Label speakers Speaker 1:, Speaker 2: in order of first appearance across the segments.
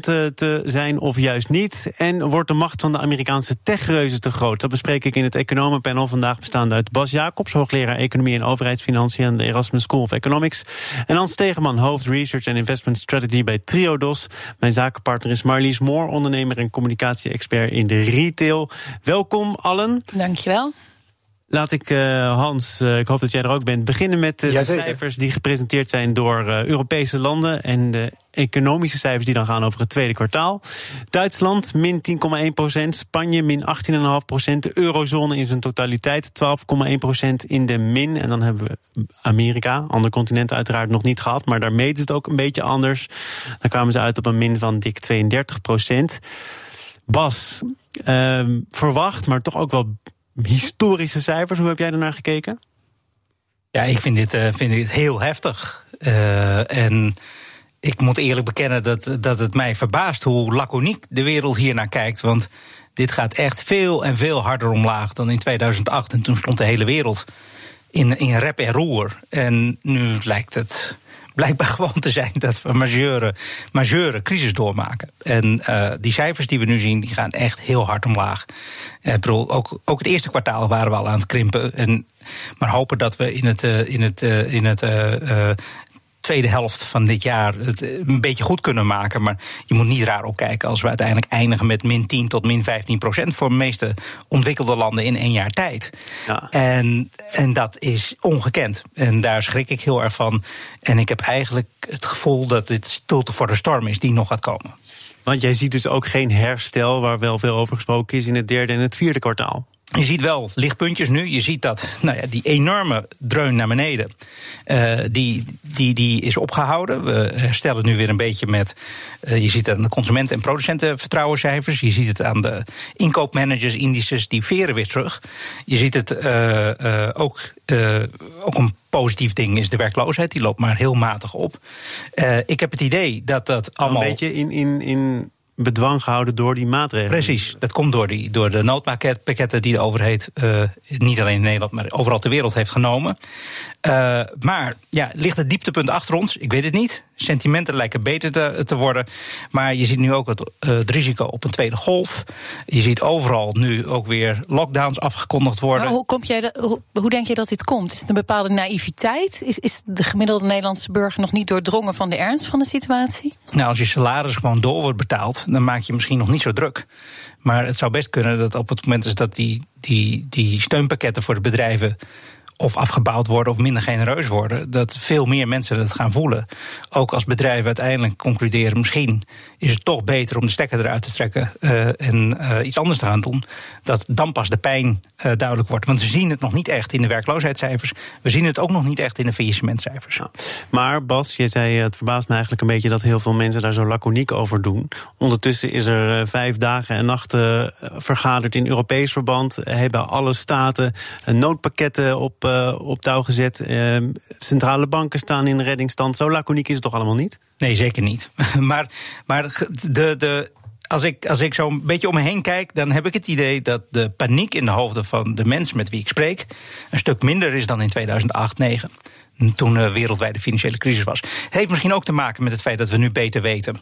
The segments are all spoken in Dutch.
Speaker 1: Te, zijn of juist niet? En wordt de macht van de Amerikaanse techreuzen te groot? Dat bespreek ik in het economenpanel vandaag bestaande uit Bas Jacobs, hoogleraar Economie en Overheidsfinanciën aan de Erasmus School of Economics. En Hans Tegeman, hoofd Research and Investment Strategy bij Triodos. Mijn zakenpartner is Marlies Moor, ondernemer en communicatie-expert in de retail. Welkom allen.
Speaker 2: Dankjewel.
Speaker 1: Laat ik, uh, Hans, uh, ik hoop dat jij er ook bent, beginnen met uh, de cijfers die gepresenteerd zijn door Europese landen en de economische cijfers die dan gaan over het tweede kwartaal. Duitsland min 10,1 procent, Spanje min 18,5 procent, de eurozone in zijn totaliteit 12,1 procent in de min. En dan hebben we Amerika, andere continenten uiteraard nog niet gehad, maar daar meten ze het ook een beetje anders. Dan kwamen ze uit op een min van dik 32 procent. Bas, ehm, verwacht, maar toch ook wel historische cijfers. Hoe heb jij ernaar gekeken?
Speaker 3: Ja, ik vind dit, uh, vind dit heel heftig. Uh, en ik moet eerlijk bekennen dat, dat het mij verbaast hoe laconiek de wereld hier naar kijkt. Want dit gaat echt veel en veel harder omlaag dan in 2008. En toen stond de hele wereld in, in rep en roer. En nu lijkt het blijkbaar gewoon te zijn dat we majeure, majeure crisis doormaken. En uh, die cijfers die we nu zien, die gaan echt heel hard omlaag. Uh, bedoel, ook, ook het eerste kwartaal waren we al aan het krimpen. En, maar hopen dat we in het, uh, in het, in het tweede helft van dit jaar het een beetje goed kunnen maken. Maar je moet niet raar opkijken als we uiteindelijk eindigen met min 10 tot min 15 procent voor de meeste ontwikkelde landen in één jaar tijd. Ja. En, en dat is ongekend. En daar schrik ik heel erg van. En ik heb eigenlijk het gevoel dat dit stilte voor de storm is die nog gaat komen.
Speaker 1: Want jij ziet dus ook geen herstel, waar wel veel over gesproken is, in het derde en het vierde kwartaal.
Speaker 3: Je ziet wel lichtpuntjes nu. Je ziet dat nou ja, die enorme dreun naar beneden, uh, die, die, die is opgehouden. We herstellen nu weer een beetje met. Uh, je ziet het aan de consumenten- en producentenvertrouwencijfers. Je ziet het aan de inkoopmanagers, indices, die veren weer terug. Je ziet het uh, ook, ook een positief ding is de werkloosheid. Die loopt maar heel matig op. ik heb het idee dat dat allemaal.
Speaker 1: Een beetje in, in, in bedwang gehouden door die maatregelen.
Speaker 3: Precies, dat komt door, die, door de noodpakketten die de overheid uh, niet alleen in Nederland, maar overal ter wereld heeft genomen. Uh, maar ja, ligt het dieptepunt achter ons? Ik weet het niet. Sentimenten lijken beter te, te worden. Maar je ziet nu ook het, het, risico op een tweede golf. Je ziet overal nu ook weer lockdowns afgekondigd worden.
Speaker 2: hoe, kom jij de, hoe, hoe, denk je dat dit komt? Is het een bepaalde naïviteit? Is, is de gemiddelde Nederlandse burger nog niet doordrongen van de ernst van de situatie?
Speaker 3: Nou, als je salaris gewoon door wordt betaald, dan maak je misschien nog niet zo druk. Maar het zou best kunnen dat op het moment is dat die, die, die steunpakketten voor de bedrijven of afgebouwd worden of minder genereus worden, dat veel meer mensen het gaan voelen. Ook als bedrijven uiteindelijk concluderen, misschien is het toch beter om de stekker eruit te trekken uh, en uh, iets anders te gaan doen. Dat dan pas de pijn uh, duidelijk wordt. Want we zien het nog niet echt in de werkloosheidscijfers. We zien het ook nog niet echt in de faillissementcijfers.
Speaker 1: Maar Bas, je zei, het verbaast me eigenlijk een beetje dat heel veel mensen daar zo laconiek over doen. Ondertussen is er vijf dagen en nachten vergaderd in Europees verband. Hebben alle staten noodpakketten op uh, op touw gezet. Uh, centrale banken staan in reddingstand. Zo laconiek is het toch allemaal niet?
Speaker 3: Nee, zeker niet. maar maar de, de, als ik, als ik zo een beetje om me heen kijk, dan heb ik het idee dat de paniek in de hoofden van de mensen met wie ik spreek een stuk minder is dan in 2008, 2009 toen de wereldwijde financiële crisis was. Het heeft misschien ook te maken met het feit dat we nu beter weten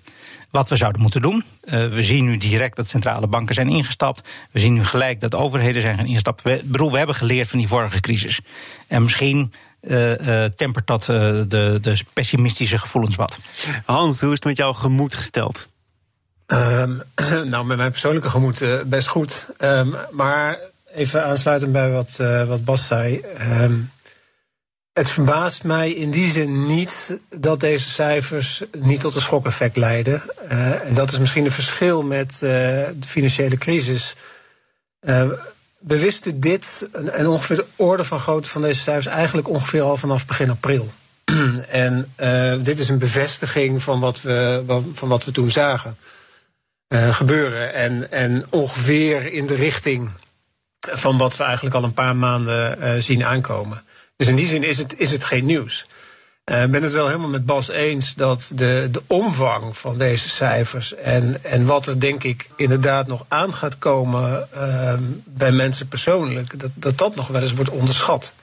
Speaker 3: wat we zouden moeten doen. Uh, we zien nu direct dat centrale banken zijn ingestapt. We zien nu gelijk dat overheden zijn gaan instappen. We, bedoel, we hebben geleerd van die vorige crisis. En misschien uh, uh, tempert dat de, de pessimistische gevoelens wat.
Speaker 1: Hans, hoe is het met jouw gemoed gesteld?
Speaker 4: Um, nou, met mijn persoonlijke gemoed best goed. Um, maar even aansluitend bij wat, wat Bas zei. Um, het verbaast mij in die zin niet dat deze cijfers niet tot een schokeffect leiden. Uh, en dat is misschien een verschil met uh, de financiële crisis. Uh, we wisten dit en ongeveer de orde van grootte van deze cijfers eigenlijk ongeveer al vanaf begin april. en dit is een bevestiging van wat we, van wat we toen zagen gebeuren. En, en ongeveer in de richting van wat we eigenlijk al een paar maanden zien aankomen. Dus in die zin is het, is het geen nieuws. Ik ben het wel helemaal met Bas eens dat de, de omvang van deze cijfers en, en wat er denk ik inderdaad nog aan gaat komen uh, bij mensen persoonlijk, dat, dat dat nog wel eens wordt onderschat.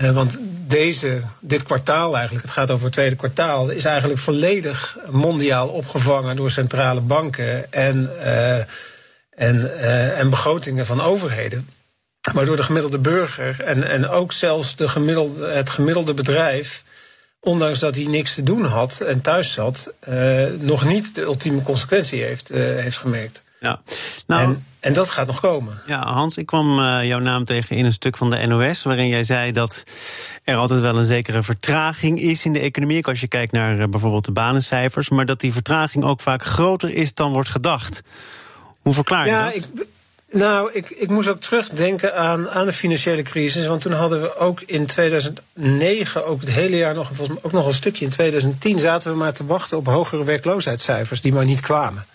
Speaker 4: Uh, want deze, dit kwartaal eigenlijk, het gaat over het tweede kwartaal, is eigenlijk volledig mondiaal opgevangen door centrale banken en, uh, en, en begrotingen van overheden. Waardoor de gemiddelde burger en, en ook zelfs de gemiddelde, het gemiddelde bedrijf ondanks dat hij niks te doen had en thuis zat, uh, nog niet de ultieme consequentie heeft, uh, heeft gemerkt.
Speaker 1: Ja.
Speaker 4: Nou, en, en, dat gaat nog komen.
Speaker 1: Ja, Hans, ik kwam uh, jouw naam tegen in een stuk van de NOS, waarin jij zei dat er altijd wel een zekere vertraging is in de economie. Als je kijkt naar bijvoorbeeld de banencijfers, maar dat die vertraging ook vaak groter is dan wordt gedacht. Hoe verklaar je
Speaker 4: ja,
Speaker 1: dat?
Speaker 4: Ik, nou, ik, ik moest ook terugdenken aan, aan de financiële crisis. Want toen hadden we ook in 2009, ook het hele jaar nog, volgens mij ook nog een stukje in 2010, zaten we maar te wachten op hogere werkloosheidscijfers, die maar niet kwamen.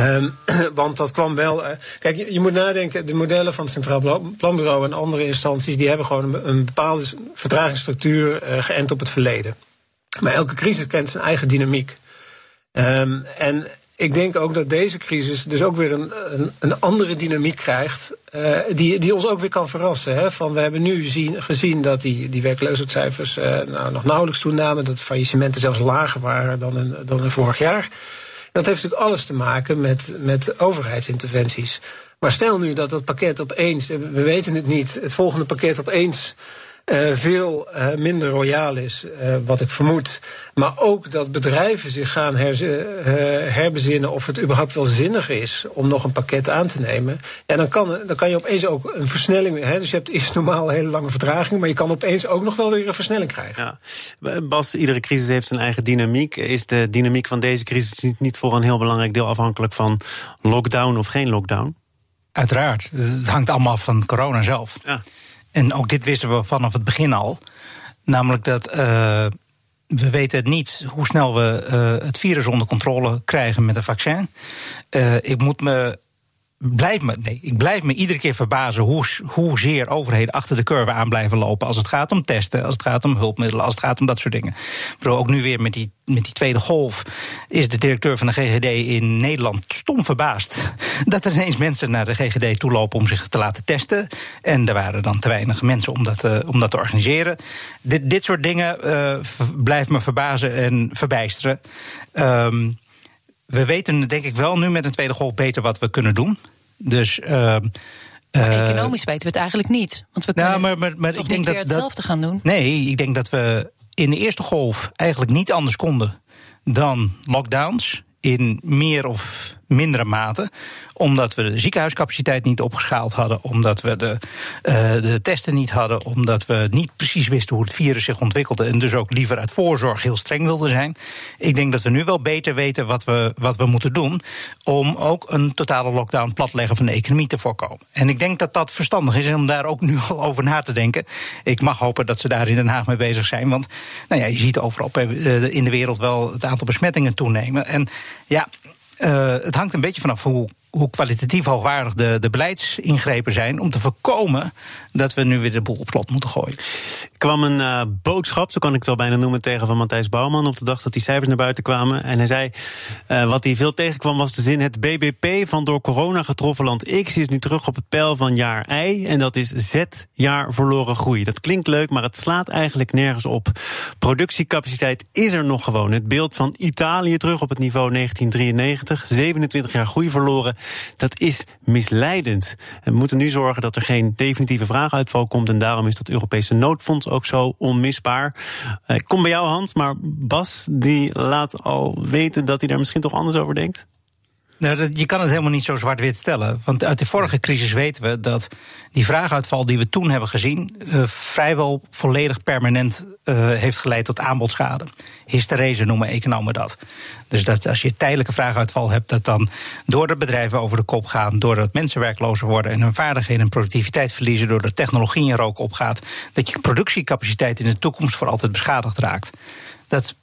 Speaker 4: Um, want dat kwam wel. Uh, kijk, je, moet nadenken, de modellen van het Centraal Planbureau en andere instanties, die hebben gewoon een, bepaalde vertragingsstructuur uh, geënt op het verleden. Maar elke crisis kent zijn eigen dynamiek. Um, en ik denk ook dat deze crisis dus ook weer een, een, een andere dynamiek krijgt. Uh, die, die ons ook weer kan verrassen. Hè? Van, we hebben nu zien, gezien dat die, die werkloosheidscijfers uh, nou, nog nauwelijks toenamen. Dat faillissementen zelfs lager waren dan in, dan vorig jaar. Dat heeft natuurlijk alles te maken met, met overheidsinterventies. Maar stel nu dat dat pakket opeens, we weten het niet, het volgende pakket opeens uh, veel uh, minder royaal is, uh, wat ik vermoed. Maar ook dat bedrijven zich gaan herbezinnen of het überhaupt wel zinnig is om nog een pakket aan te nemen. Ja, dan kan, dan kan je opeens ook een versnelling. Hè, dus je hebt eerst normaal een hele lange vertraging, maar je kan opeens ook nog wel weer een versnelling krijgen.
Speaker 1: Ja. Bas, iedere crisis heeft zijn eigen dynamiek. Is de dynamiek van deze crisis niet voor een heel belangrijk deel afhankelijk van lockdown of geen lockdown?
Speaker 3: Uiteraard. Het hangt allemaal af van corona zelf. Ja. En ook dit wisten we vanaf het begin al. Namelijk dat uh, we weten niet hoe snel we uh, het virus onder controle krijgen met een vaccin. Uh, ik moet me blijf me, nee, ik blijf me iedere keer verbazen hoe, hoezeer overheden achter de curve aan blijven lopen. Als het gaat om testen, als het gaat om hulpmiddelen, als het gaat om dat soort dingen. Bro, ook nu weer met die, met die tweede golf is de directeur van de GGD in Nederland stom verbaasd. Dat er ineens mensen naar de GGD toe lopen om zich te laten testen. En er waren dan te weinig mensen om dat, uh, om dat te organiseren. Dit, dit soort dingen uh, blijven me verbazen en verbijsteren. Um, we weten denk ik wel nu met een tweede golf beter wat we kunnen doen. Dus. Uh,
Speaker 2: economisch weten we het eigenlijk niet. Want we kunnen nou, maar, maar, maar toch ik denk niet dat, weer hetzelfde dat, gaan doen.
Speaker 3: Nee, ik denk dat we in de eerste golf eigenlijk niet anders konden dan lockdowns in meer of mindere mate. Omdat we de ziekenhuiscapaciteit niet opgeschaald hadden. Omdat we de, uh, de testen niet hadden. Omdat we niet precies wisten hoe het virus zich ontwikkelde. En dus ook liever uit voorzorg heel streng wilden zijn. Ik denk dat we nu wel beter weten wat we, wat we moeten doen. Om ook een totale lockdown platleggen van de economie te voorkomen. En ik denk dat dat verstandig is. En om daar ook nu al over na te denken. Ik mag hopen dat ze daar in Den Haag mee bezig zijn. Want nou ja, je ziet overal in de wereld wel het aantal besmettingen toenemen. En ja, het hangt een beetje vanaf hoe hoe kwalitatief hoogwaardig de, de beleidsingrepen zijn om te voorkomen dat we nu weer de boel op slot moeten gooien.
Speaker 1: Er kwam een uh, boodschap, zo kan ik het wel bijna noemen, tegen van Matthijs Bouwman op de dag dat die cijfers naar buiten kwamen. En hij zei, uh, wat hij veel tegenkwam was de zin, het BBP van door corona getroffen land X is nu terug op het pijl van jaar Y. En dat is Z jaar verloren groei. Dat klinkt leuk, maar het slaat eigenlijk nergens op. Productiecapaciteit is er nog gewoon. Het beeld van Italië terug op het niveau 1993, 27 jaar groei verloren dat is misleidend. We moeten nu zorgen dat er geen definitieve vraaguitval komt. En daarom is dat Europese noodfonds ook zo onmisbaar. Eh, ik kom bij jou, Hans, maar Bas die laat al weten dat hij daar misschien toch anders over denkt.
Speaker 3: Nou, je kan het helemaal niet zo zwart-wit stellen. Want uit de vorige crisis weten we dat die vraaguitval die we toen hebben gezien. Uh, vrijwel volledig permanent uh, heeft geleid tot aanbodschade. Hysterese noemen economen dat. Dus dat als je tijdelijke vraaguitval hebt, dat dan doordat bedrijven over de kop gaan, doordat mensen werklozer worden en hun vaardigheden en productiviteit verliezen, doordat technologie in rook opgaat, dat je productiecapaciteit in de toekomst voor altijd beschadigd raakt. Dat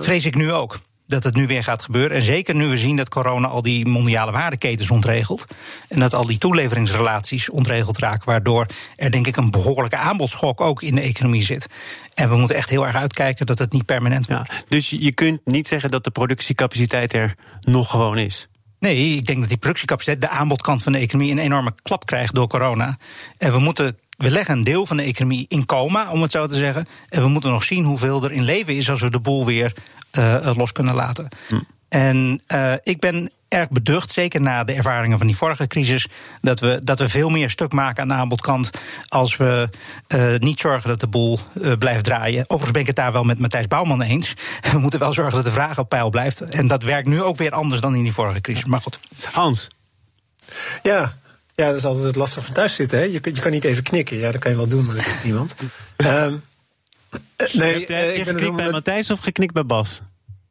Speaker 3: vrees ik nu ook. Dat het nu weer gaat gebeuren. En zeker nu we zien dat corona al die mondiale waardeketens ontregelt. En dat al die toeleveringsrelaties ontregeld raken. Waardoor er denk ik een behoorlijke aanbodschok ook in de economie zit. En we moeten echt heel erg uitkijken dat het niet permanent wordt.
Speaker 1: Ja, dus je kunt niet zeggen dat de productiecapaciteit er nog gewoon is.
Speaker 3: Nee, ik denk dat die productiecapaciteit, de aanbodkant van de economie, een enorme klap krijgt door corona. En we moeten we leggen een deel van de economie in coma, om het zo te zeggen. En we moeten nog zien hoeveel er in leven is als we de boel weer uh, los kunnen laten. Hm. En uh, ik ben erg beducht, zeker na de ervaringen van die vorige crisis, dat we, dat we veel meer stuk maken aan de aanbodkant als we uh, niet zorgen dat de boel uh, blijft draaien. Overigens ben ik het daar wel met Matthijs Bouwman eens. We moeten wel zorgen dat de vraag op peil blijft. En dat werkt nu ook weer anders dan in die vorige crisis. Maar goed.
Speaker 1: Hans.
Speaker 4: Ja, ja, dat is altijd het lastig van thuis zitten. Hè? Je, je kan niet even knikken. Ja, dat kan je wel doen, maar dat doet niemand. um,
Speaker 1: nee, heb, heb je geknikt bij Matthijs of geknikt bij Bas?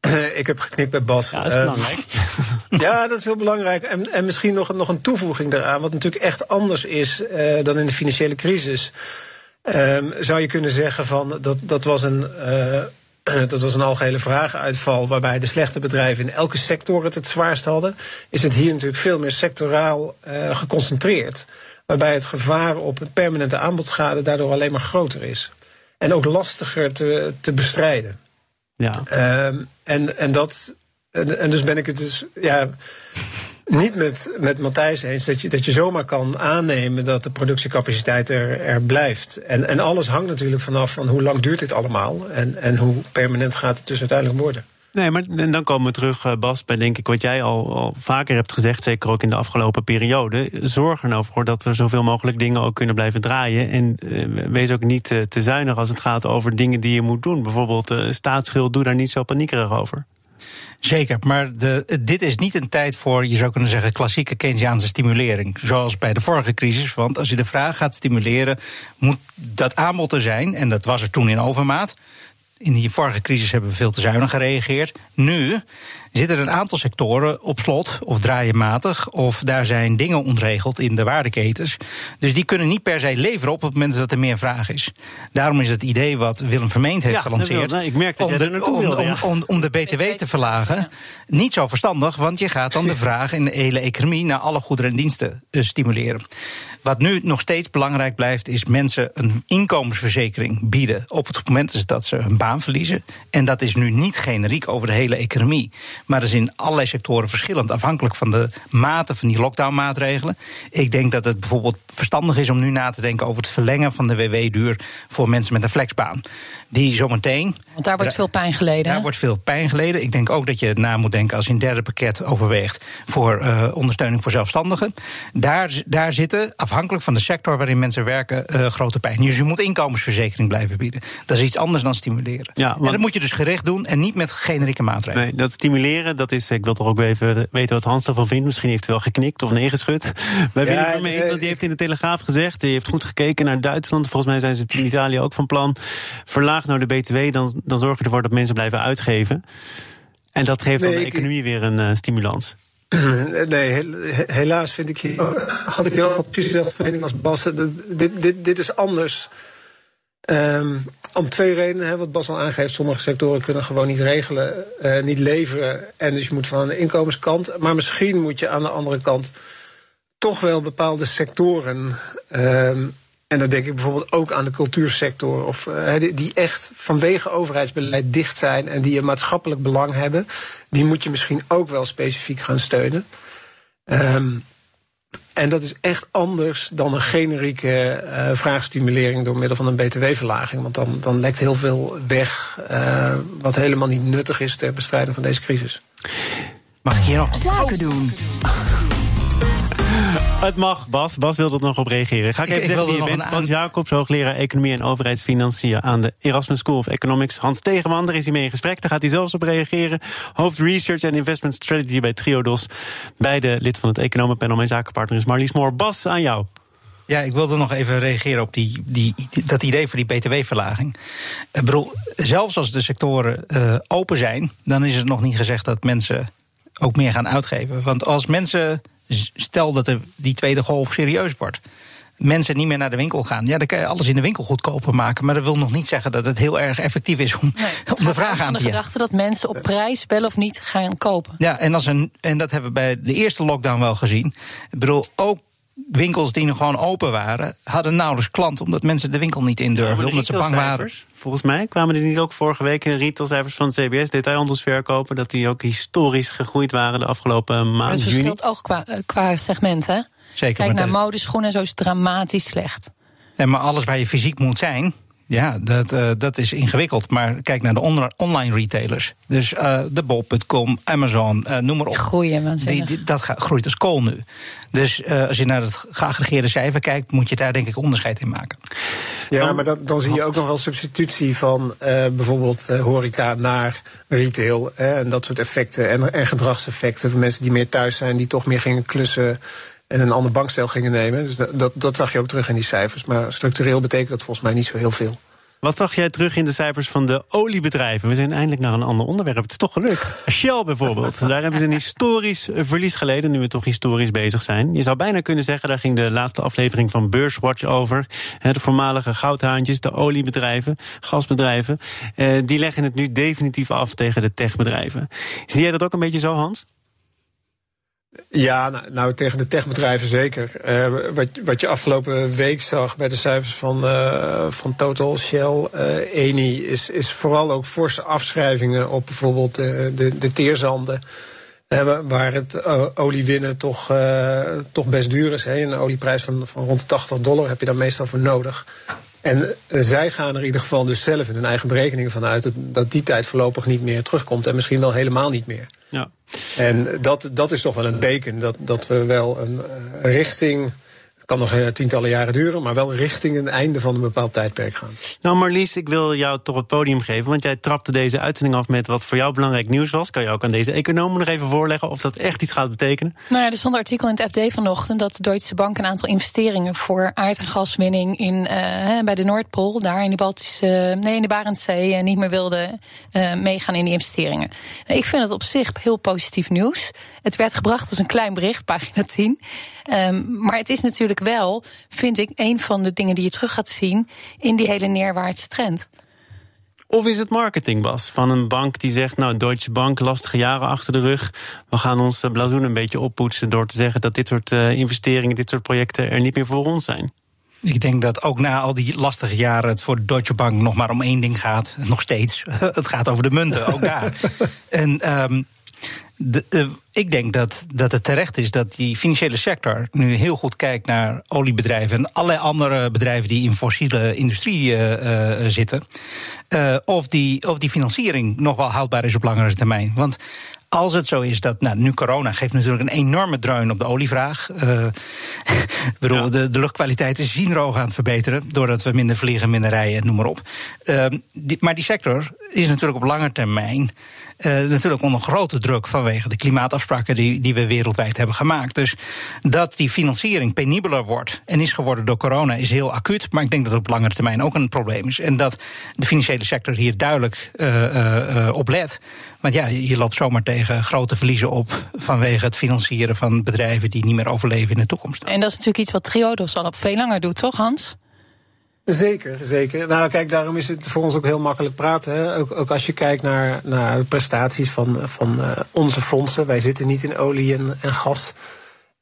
Speaker 4: ik heb geknikt bij Bas.
Speaker 1: Ja, dat is belangrijk.
Speaker 4: ja, dat is heel belangrijk. En, en misschien nog, nog een toevoeging daaraan, wat natuurlijk echt anders is uh, dan in de financiële crisis. Um, zou je kunnen zeggen van dat, dat was een. Uh, dat was een algehele vragenuitval waarbij de slechte bedrijven in elke sector het het zwaarst hadden. Is het hier natuurlijk veel meer sectoraal uh, geconcentreerd. Waarbij het gevaar op een permanente aanbodschade daardoor alleen maar groter is. En ook lastiger te, te bestrijden.
Speaker 1: Ja.
Speaker 4: Um, en, en dat. En, en, dus ben ik het dus. Ja, niet met, met Matthijs eens dat je, dat je zomaar kan aannemen dat de productiecapaciteit er, er blijft. En, en alles hangt natuurlijk vanaf van hoe lang duurt dit allemaal en, en hoe permanent gaat het dus uiteindelijk worden.
Speaker 1: Nee, maar en dan komen we terug, eh, Bas, bij denk ik wat jij al, al vaker hebt gezegd, zeker ook in de afgelopen periode. Zorg er nou voor dat er zoveel mogelijk dingen ook kunnen blijven draaien. En uh, wees ook niet uh, te zuinig als het gaat over dingen die je moet doen. Bijvoorbeeld uh, staatsschuld, doe daar niet zo paniekerig over.
Speaker 3: Zeker, maar de, dit is niet een tijd voor, je zou kunnen zeggen, klassieke Keynesiaanse stimulering. Zoals bij de vorige crisis. Want als je de vraag gaat stimuleren, moet dat aanbod er zijn. En dat was er toen in overmaat. In die vorige crisis hebben we veel te zuinig gereageerd. Nu zitten er een aantal sectoren op slot of draaien matig. Of daar zijn dingen ontregeld in de waardeketens. Dus die kunnen niet per se leveren op het moment dat er meer vraag is. Daarom is het idee wat Willem Vermeend heeft gelanceerd.
Speaker 1: ik merk dat
Speaker 3: om,
Speaker 1: de, om,
Speaker 3: om, om, om, de BTW te verlagen. Niet zo verstandig, want je gaat dan de vraag in de hele economie naar alle goederen en diensten uh, stimuleren. Wat nu nog steeds belangrijk blijft, is mensen een inkomensverzekering bieden. op het moment dat ze hun baan verliezen. En dat is nu niet generiek over de hele economie. Maar dat is in allerlei sectoren verschillend, afhankelijk van de mate van die lockdownmaatregelen. Ik denk dat het bijvoorbeeld verstandig is om nu na te denken over het verlengen van de WW-duur voor mensen met een flexbaan. Die zometeen.
Speaker 2: Want daar wordt veel pijn geleden.
Speaker 3: Daar wordt veel pijn geleden. Ik denk ook dat je na moet denken als je een derde pakket overweegt voor uh, ondersteuning voor zelfstandigen. Daar, daar zitten, afhankelijk van de sector waarin mensen werken, uh, grote pijn. Dus je moet inkomensverzekering blijven bieden. Dat is iets anders dan stimuleren. Ja, want... En dat moet je dus gericht doen en niet met generieke maatregelen.
Speaker 1: Nee, dat stimuleren, dat is, ik wil toch ook even weten wat Hans ervan vindt. Misschien heeft hij wel geknikt of neergeschud. Bij Willem Vermeend, want die heeft in de Telegraaf gezegd, hij heeft goed gekeken naar Duitsland. Volgens mij zijn ze het in Italië ook van plan. Verlaag nou de BTW, dan, dan zorg je ervoor dat mensen blijven uitgeven. En dat geeft dan de economie weer een uh, stimulans.
Speaker 4: Nee, helaas vind ik Had ik ook precies dezelfde mening als Bas. Dit, dit, dit is anders. Um, om twee redenen, hè, wat Bas al aangeeft. Sommige sectoren kunnen gewoon niet regelen, uh, niet leveren. En dus je moet van de inkomenskant. Maar misschien moet je aan de andere kant toch wel bepaalde sectoren. Um, en dan denk ik bijvoorbeeld ook aan de cultuursector. Of, uh, die echt vanwege overheidsbeleid dicht zijn en die een maatschappelijk belang hebben. Die moet je misschien ook wel specifiek gaan steunen. Um, en dat is echt anders dan een generieke uh, vraagstimulering door middel van een btw-verlaging. Want dan, dan lekt heel veel weg uh, wat helemaal niet nuttig is ter bestrijding van deze crisis.
Speaker 3: Mag ik hier nog
Speaker 5: zaken doen?
Speaker 1: Het mag, Bas. Bas wil er nog op reageren. Ga ik, ik even zeggen wie je bent. Bas Jacobs, hoogleraar Economie en Overheidsfinanciën... aan de Erasmus School of Economics. Hans Tegenman, daar is hij mee in gesprek. Daar gaat hij zelfs op reageren. Hoofd Research en Investment Strategy bij Triodos. Beide lid van het Economenpanel. Mijn zakenpartner is Marlies Moor. Bas, aan jou.
Speaker 3: Ja, ik wilde nog even reageren op die, die, dat idee voor die btw-verlaging. zelfs als de sectoren uh, open zijn, dan is het nog niet gezegd dat mensen ook meer gaan uitgeven. Want als mensen stel dat er die tweede golf serieus wordt. mensen niet meer naar de winkel gaan. Ja, dan kan je alles in de winkel goedkoper maken. Maar dat wil nog niet zeggen dat het heel erg effectief is om, om de vraag aan te
Speaker 2: de gedachte dat mensen op prijs wel of niet gaan kopen.
Speaker 3: Ja, en, als een, en dat hebben we bij de eerste lockdown wel gezien. Ik bedoel, ook winkels die nog gewoon open waren, hadden nauwelijks klanten omdat mensen de winkel niet in durfden, omdat ze bang waren.
Speaker 1: Volgens mij kwamen er niet ook vorige week in retailcijfers van CBS, detailhandelsverkopen, dat die ook historisch gegroeid waren de afgelopen maanden.
Speaker 2: Het verschilt ook qua, eh, qua segment, hè? Zeker. Kijk naar modeschoenen, zo is het dramatisch slecht.
Speaker 3: En maar alles waar je fysiek moet zijn, ja, dat, uh, dat is ingewikkeld. Maar kijk naar de online retailers. Dus uh, de bol.com, Amazon, uh, noem maar op.
Speaker 2: Groeien,
Speaker 3: die, die, Dat groeit als kool nu. Dus als je naar het geaggregeerde cijfer kijkt, moet je daar denk ik onderscheid in maken.
Speaker 4: Ja, maar dat, dan zie je ook nog wel substitutie van bijvoorbeeld horeca naar retail. en dat soort effecten. En, en gedragseffecten van mensen die meer thuis zijn, die toch meer gingen klussen en een ander bankstel gingen nemen. Dus dat, dat zag je ook terug in die cijfers. Maar structureel betekent dat volgens mij niet zo heel veel.
Speaker 1: Wat zag jij terug in de cijfers van de oliebedrijven? We zijn eindelijk naar een ander onderwerp. Het is toch gelukt. Shell bijvoorbeeld. Daar hebben ze een historisch verlies geleden, nu we toch historisch bezig zijn. Je zou bijna kunnen zeggen, daar ging de laatste aflevering van Beurswatch over. De voormalige goudhaantjes, de oliebedrijven, gasbedrijven. Eh, die leggen het nu definitief af tegen de techbedrijven. Zie jij dat ook een beetje zo, Hans?
Speaker 4: Ja, nou, nou, tegen de techbedrijven zeker. Uh, wat, wat je afgelopen week zag bij de cijfers van, uh, van Total, Shell, uh, Eni, is, is vooral ook forse afschrijvingen op bijvoorbeeld de, de, de teerzanden. waar het oliewinnen toch, toch best duur is. Hè. Een olieprijs van, van rond de 80 dollar heb je daar meestal voor nodig. En zij gaan er in ieder geval dus zelf in hun eigen berekeningen van uit dat, dat die tijd voorlopig niet meer terugkomt. En misschien wel helemaal niet meer. Ja. En dat, dat is toch wel een teken dat, dat we wel een uh, richting kan nog eh, tientallen jaren duren, maar wel richting een einde van een bepaald tijdperk gaan.
Speaker 1: Nou, Marlies, ik wil jou toch het podium geven. Want jij trapte deze uitzending af met wat voor jou belangrijk nieuws was. Kan je ook aan deze economen nog even voorleggen of dat echt iets gaat betekenen?
Speaker 2: Nou ja, er stond een artikel in het FD vanochtend dat de Deutsche Bank een aantal investeringen voor aard- en gaswinning in, uh, bij de Noordpool, daar in de Baltische, nee, in de Barentszee, niet meer wilde uh, meegaan in die investeringen. Nou, ik vind het op zich heel positief nieuws. Het werd gebracht als een klein bericht, pagina 10. Um, maar het is natuurlijk wel, vind ik, een van de dingen die je terug gaat zien in die hele neerwaartse trend.
Speaker 1: Of is het marketing, Bas? Van een bank die zegt, nou, Deutsche Bank, lastige jaren achter de rug. We gaan ons blazoen een beetje oppoetsen door te zeggen dat dit soort uh, investeringen, dit soort projecten er niet meer voor ons zijn.
Speaker 3: Ik denk dat ook na al die lastige jaren het voor de Deutsche Bank nog maar om één ding gaat. Nog steeds. Het gaat over de munten, ook daar. en um, de, ik denk dat, dat het terecht is dat die financiële sector nu heel goed kijkt naar oliebedrijven en allerlei andere bedrijven die in fossiele industrie uh, uh, zitten. Uh, of, die, of die financiering nog wel houdbaar is op langere termijn. Want als het zo is dat, nou, nu corona geeft natuurlijk een enorme dreun op de olievraag. Uh, bedoel, de, de luchtkwaliteit is zienroog aan het verbeteren. Doordat we minder vliegen, minder rijden, noem maar op. Uh, die, maar die sector is natuurlijk op lange termijn uh, natuurlijk onder grote druk vanwege de klimaatafspraken die, die we wereldwijd hebben gemaakt. Dus dat die financiering penibeler wordt en is geworden door corona is heel acuut. Maar ik denk dat het op langere termijn ook een probleem is. En dat de financiële sector hier duidelijk uh, op let. Want ja, je loopt zomaar tegen grote verliezen op vanwege het financieren van bedrijven die niet meer overleven in de toekomst.
Speaker 2: En dat is natuurlijk iets wat Triodos al op veel langer doet, toch Hans?
Speaker 4: Zeker, zeker. Nou, kijk, daarom is het voor ons ook heel makkelijk praten. Hè? Ook, ook als je kijkt naar, naar de prestaties van, van uh, onze fondsen. Wij zitten niet in olie en, en gas.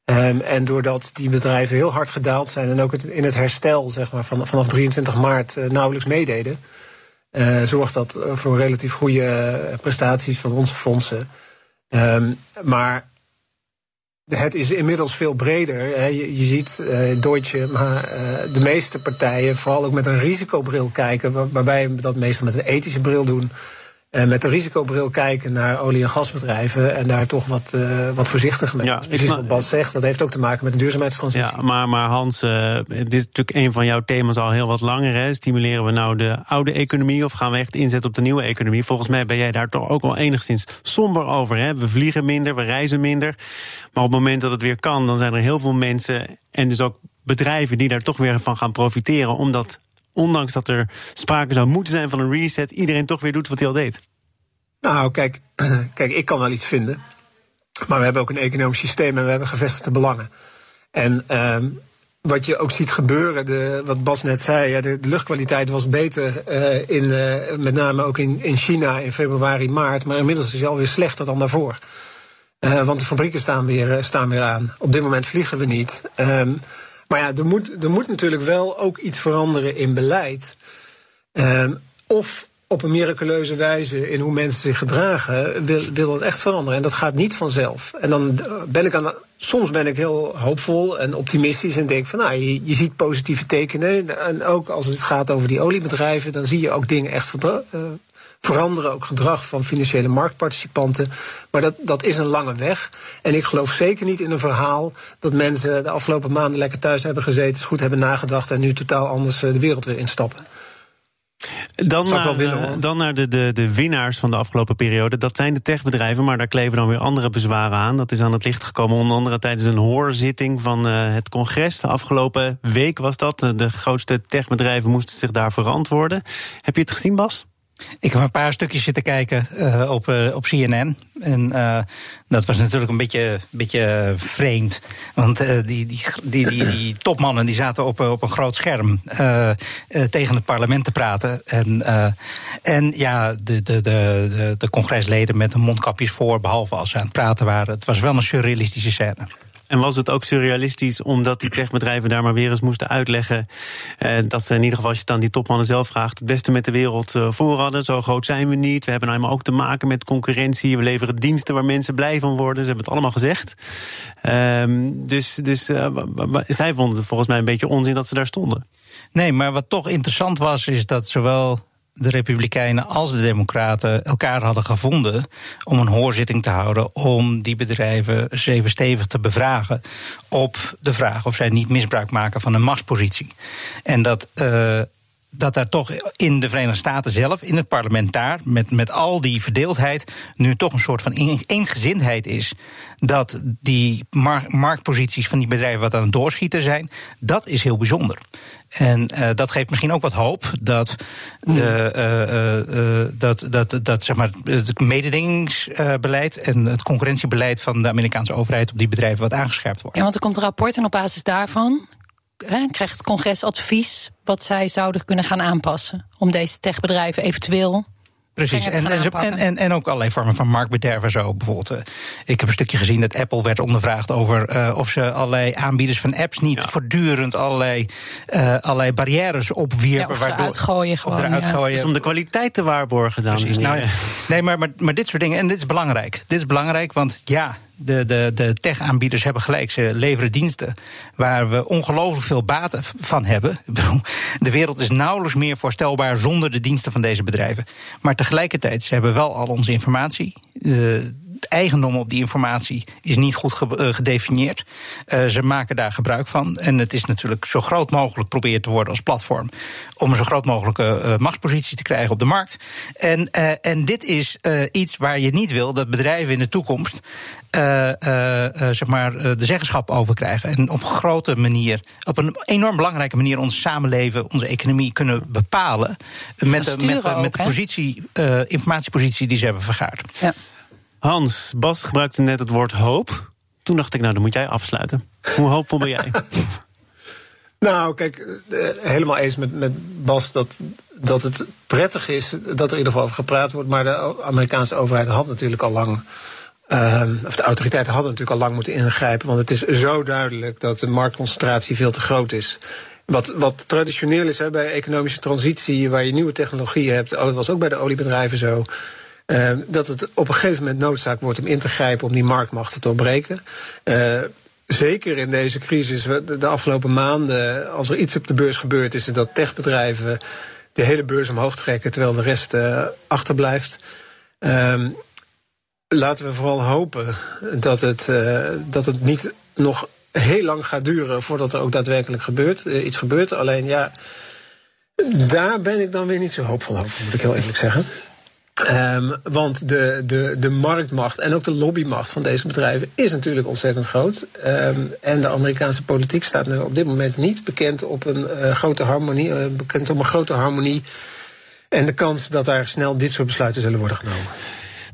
Speaker 4: Um, en doordat die bedrijven heel hard gedaald zijn en ook het, in het herstel zeg maar, van, vanaf 23 maart uh, nauwelijks meededen, uh, zorgt dat voor relatief goede prestaties van onze fondsen. Um, maar het is inmiddels veel breder. Je, je ziet uh, Deutsche, maar uh, de meeste partijen vooral ook met een risicobril kijken, waarbij we dat meestal met een ethische bril doen. Met een risicobril kijken naar olie- en gasbedrijven en daar toch wat, uh, wat voorzichtig mee. Ja, Precies wat Bas zegt, dat heeft ook te maken met de duurzaamheidstransitie.
Speaker 1: Ja, maar, maar Hans, uh, dit is natuurlijk een van jouw thema's al heel wat langer. Hè. Stimuleren we nou de oude economie of gaan we echt inzetten op de nieuwe economie? Volgens mij ben jij daar toch ook wel enigszins somber over. Hè? We vliegen minder, we reizen minder. Maar op het moment dat het weer kan, dan zijn er heel veel mensen en dus ook bedrijven die daar toch weer van gaan profiteren, omdat ondanks dat er sprake zou moeten zijn van een reset, iedereen toch weer doet wat hij al deed?
Speaker 4: Nou, kijk, kijk, ik kan wel iets vinden. Maar we hebben ook een economisch systeem en we hebben gevestigde belangen. En um, wat je ook ziet gebeuren, de, wat Bas net zei, ja, de, luchtkwaliteit was beter uh, in, uh, met name ook in, in China in februari, maart. Maar inmiddels is het alweer slechter dan daarvoor. Uh, want de fabrieken staan weer, staan weer aan. Op dit moment vliegen we niet. Um, maar ja, er moet, er moet natuurlijk wel ook iets veranderen in beleid. Um, of op een miraculeuze wijze in hoe mensen zich gedragen, wil, wil het echt veranderen. En dat gaat niet vanzelf. En dan ben ik aan. Soms ben ik heel hoopvol en optimistisch en denk van nou, je, je ziet positieve tekenen. En ook als het gaat over die oliebedrijven, dan zie je ook dingen echt uh, veranderen. Ook gedrag van financiële marktparticipanten. Maar dat, dat is een lange weg. En ik geloof zeker niet in een verhaal dat mensen de afgelopen maanden lekker thuis hebben gezeten, goed hebben nagedacht en nu totaal anders eh, de wereld weer instappen.
Speaker 1: Dan naar, willen, eh, dan naar de, de, de winnaars van de afgelopen periode. Dat zijn de techbedrijven, maar daar kleven dan weer andere bezwaren aan. Dat is aan het licht gekomen, onder andere tijdens een hoorzitting van uh, het congres. De afgelopen week was dat. De grootste techbedrijven moesten zich daar verantwoorden. Heb je het gezien, Bas?
Speaker 3: Ik heb een paar stukjes zitten kijken uh, op, uh, op CNN. En uh, dat was natuurlijk een beetje, beetje vreemd. Want die, die, die, die, die, topmannen die zaten op, op een groot scherm tegen het parlement te praten. En, en ja, de, de, de, de congresleden met hun mondkapjes voor, behalve als ze aan het praten waren. Het was wel een surrealistische scène.
Speaker 1: En was het ook surrealistisch omdat die techbedrijven daar maar weer eens moesten uitleggen eh, dat ze in ieder geval, als je het aan die topmannen zelf vraagt, het beste met de wereld eh, voor hadden. Zo groot zijn we niet. We hebben nou eenmaal ook te maken met concurrentie. We leveren diensten waar mensen blij van worden. Ze hebben het allemaal gezegd. Ehm, dus dus uh, zij vonden het volgens mij een beetje onzin dat ze daar stonden.
Speaker 3: Nee, maar wat toch interessant was, is dat zowel de Republikeinen als de Democraten elkaar hadden gevonden om een hoorzitting te houden om die bedrijven zeven stevig te bevragen op de vraag of zij niet misbruik maken van een machtspositie. En dat. Uh, dat daar toch in de Verenigde Staten zelf, in het parlement daar, met, met al die verdeeldheid, nu toch een soort van eensgezindheid is. Dat die marktposities van die bedrijven wat aan het doorschieten zijn, dat is heel bijzonder. En uh, dat geeft misschien ook wat hoop dat, uh, uh, dat, dat, dat zeg maar, het mededingingsbeleid en het concurrentiebeleid van de Amerikaanse overheid op die bedrijven wat aangescherpt wordt.
Speaker 2: Ja, want er komt een rapport en op basis daarvan hè, krijgt het congres advies wat zij zouden kunnen gaan aanpassen om deze techbedrijven eventueel
Speaker 3: Precies, en, en, en, en, ook allerlei vormen van marktbederven zo. Bijvoorbeeld, uh, ik heb een stukje gezien dat Apple werd ondervraagd over uh, of ze allerlei aanbieders van apps niet voortdurend allerlei, uh, allerlei barrières opwierpen. Ja,
Speaker 2: of waardoor, uitgooien gewoon. Of eruit
Speaker 1: gooien. Dus om de kwaliteit te waarborgen dan. Nou,
Speaker 3: nee, maar, maar, maar dit soort dingen, en dit is belangrijk. Dit is belangrijk, want ja, de, de, de tech-aanbieders hebben gelijk. Ze leveren diensten waar we ongelooflijk veel baten van hebben. De wereld is nauwelijks meer voorstelbaar zonder de diensten van deze bedrijven. Maar tegelijkertijd, ze hebben wel al onze informatie. De, eigendom op die informatie is niet goed eh, gedefinieerd. Uh, ze maken daar gebruik van. En het is natuurlijk zo groot mogelijk proberen te worden als platform. om een zo groot mogelijke uh, machtspositie te krijgen op de markt. En, en dit is iets waar je niet wil dat bedrijven in de toekomst. zeg maar, de zeggenschap over krijgen. En op een grote manier, op een enorm belangrijke manier, ons samenleven, onze economie kunnen bepalen. Met de, met, met de positie, informatiepositie die ze hebben vergaard.
Speaker 1: Ja. Hans, Bas gebruikte net het woord hoop. Toen dacht ik, nou, dan moet jij afsluiten. Hoe hoopvol ben jij?
Speaker 4: nou, kijk, eh, helemaal eens met, met Bas dat, dat het prettig is dat er in ieder geval over gepraat wordt. Maar de Amerikaanse overheid had natuurlijk al lang. Uh, of de autoriteiten hadden natuurlijk al lang moeten ingrijpen. Want het is zo duidelijk dat de marktconcentratie veel te groot is. Wat, wat traditioneel is hè, bij economische transitie, waar je nieuwe technologieën hebt. Oh, dat was ook bij de oliebedrijven zo. Uh, dat het op een gegeven moment noodzaak wordt om in te grijpen om die marktmacht te doorbreken. Uh, zeker in deze crisis, de afgelopen maanden, als er iets op de beurs gebeurt, is het dat techbedrijven de hele beurs omhoog trekken terwijl de rest uh, achterblijft. Uh, laten we vooral hopen dat het, dat het niet nog heel lang gaat duren voordat er ook daadwerkelijk gebeurt, iets gebeurt. Alleen ja, daar ben ik dan weer niet zo hoopvol over, moet ik heel eerlijk zeggen. Um, want de, de, de marktmacht en ook de lobbymacht van deze bedrijven is natuurlijk ontzettend groot. Um, en de Amerikaanse politiek staat nu op dit moment niet bekend op een uh, grote harmonie, uh, bekend om een grote harmonie. En de kans dat daar snel dit soort besluiten zullen worden genomen.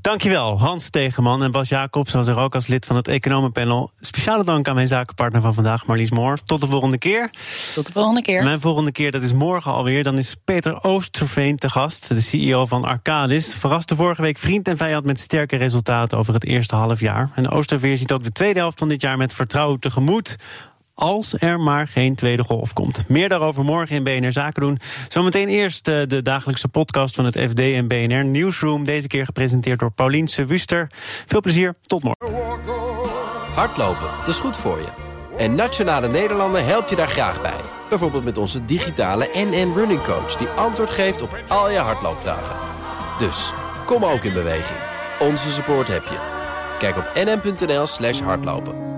Speaker 1: Dankjewel, Hans Tegenman en Bas Jacobs, zoals er ook als lid van het economenpanel. Speciale dank aan mijn zakenpartner van vandaag, Marlies Moor. Tot de volgende keer.
Speaker 2: Tot de volgende keer.
Speaker 1: Mijn volgende keer, dat is morgen alweer. Dan is Peter Oosterveen te gast, de CEO van Arcadis. Verraste vorige week vriend en vijand met sterke resultaten over het eerste half jaar. En Oosterveer ziet ook de tweede helft van dit jaar met vertrouwen tegemoet als er maar geen tweede golf komt. Meer daarover morgen in BNR Zaken doen. Zometeen eerst eh, de dagelijkse podcast van het FD en BNR Newsroom. Deze keer gepresenteerd door Paulien Wuster. Veel plezier, tot morgen.
Speaker 6: Hardlopen, dat is goed voor je. En Nationale Nederlanden helpt je daar graag bij. Bijvoorbeeld met onze digitale NN Running Coach... die antwoord geeft op al je hardloopvragen. Dus, kom ook in beweging. Onze support heb je. Kijk op nn.nl slash hardlopen.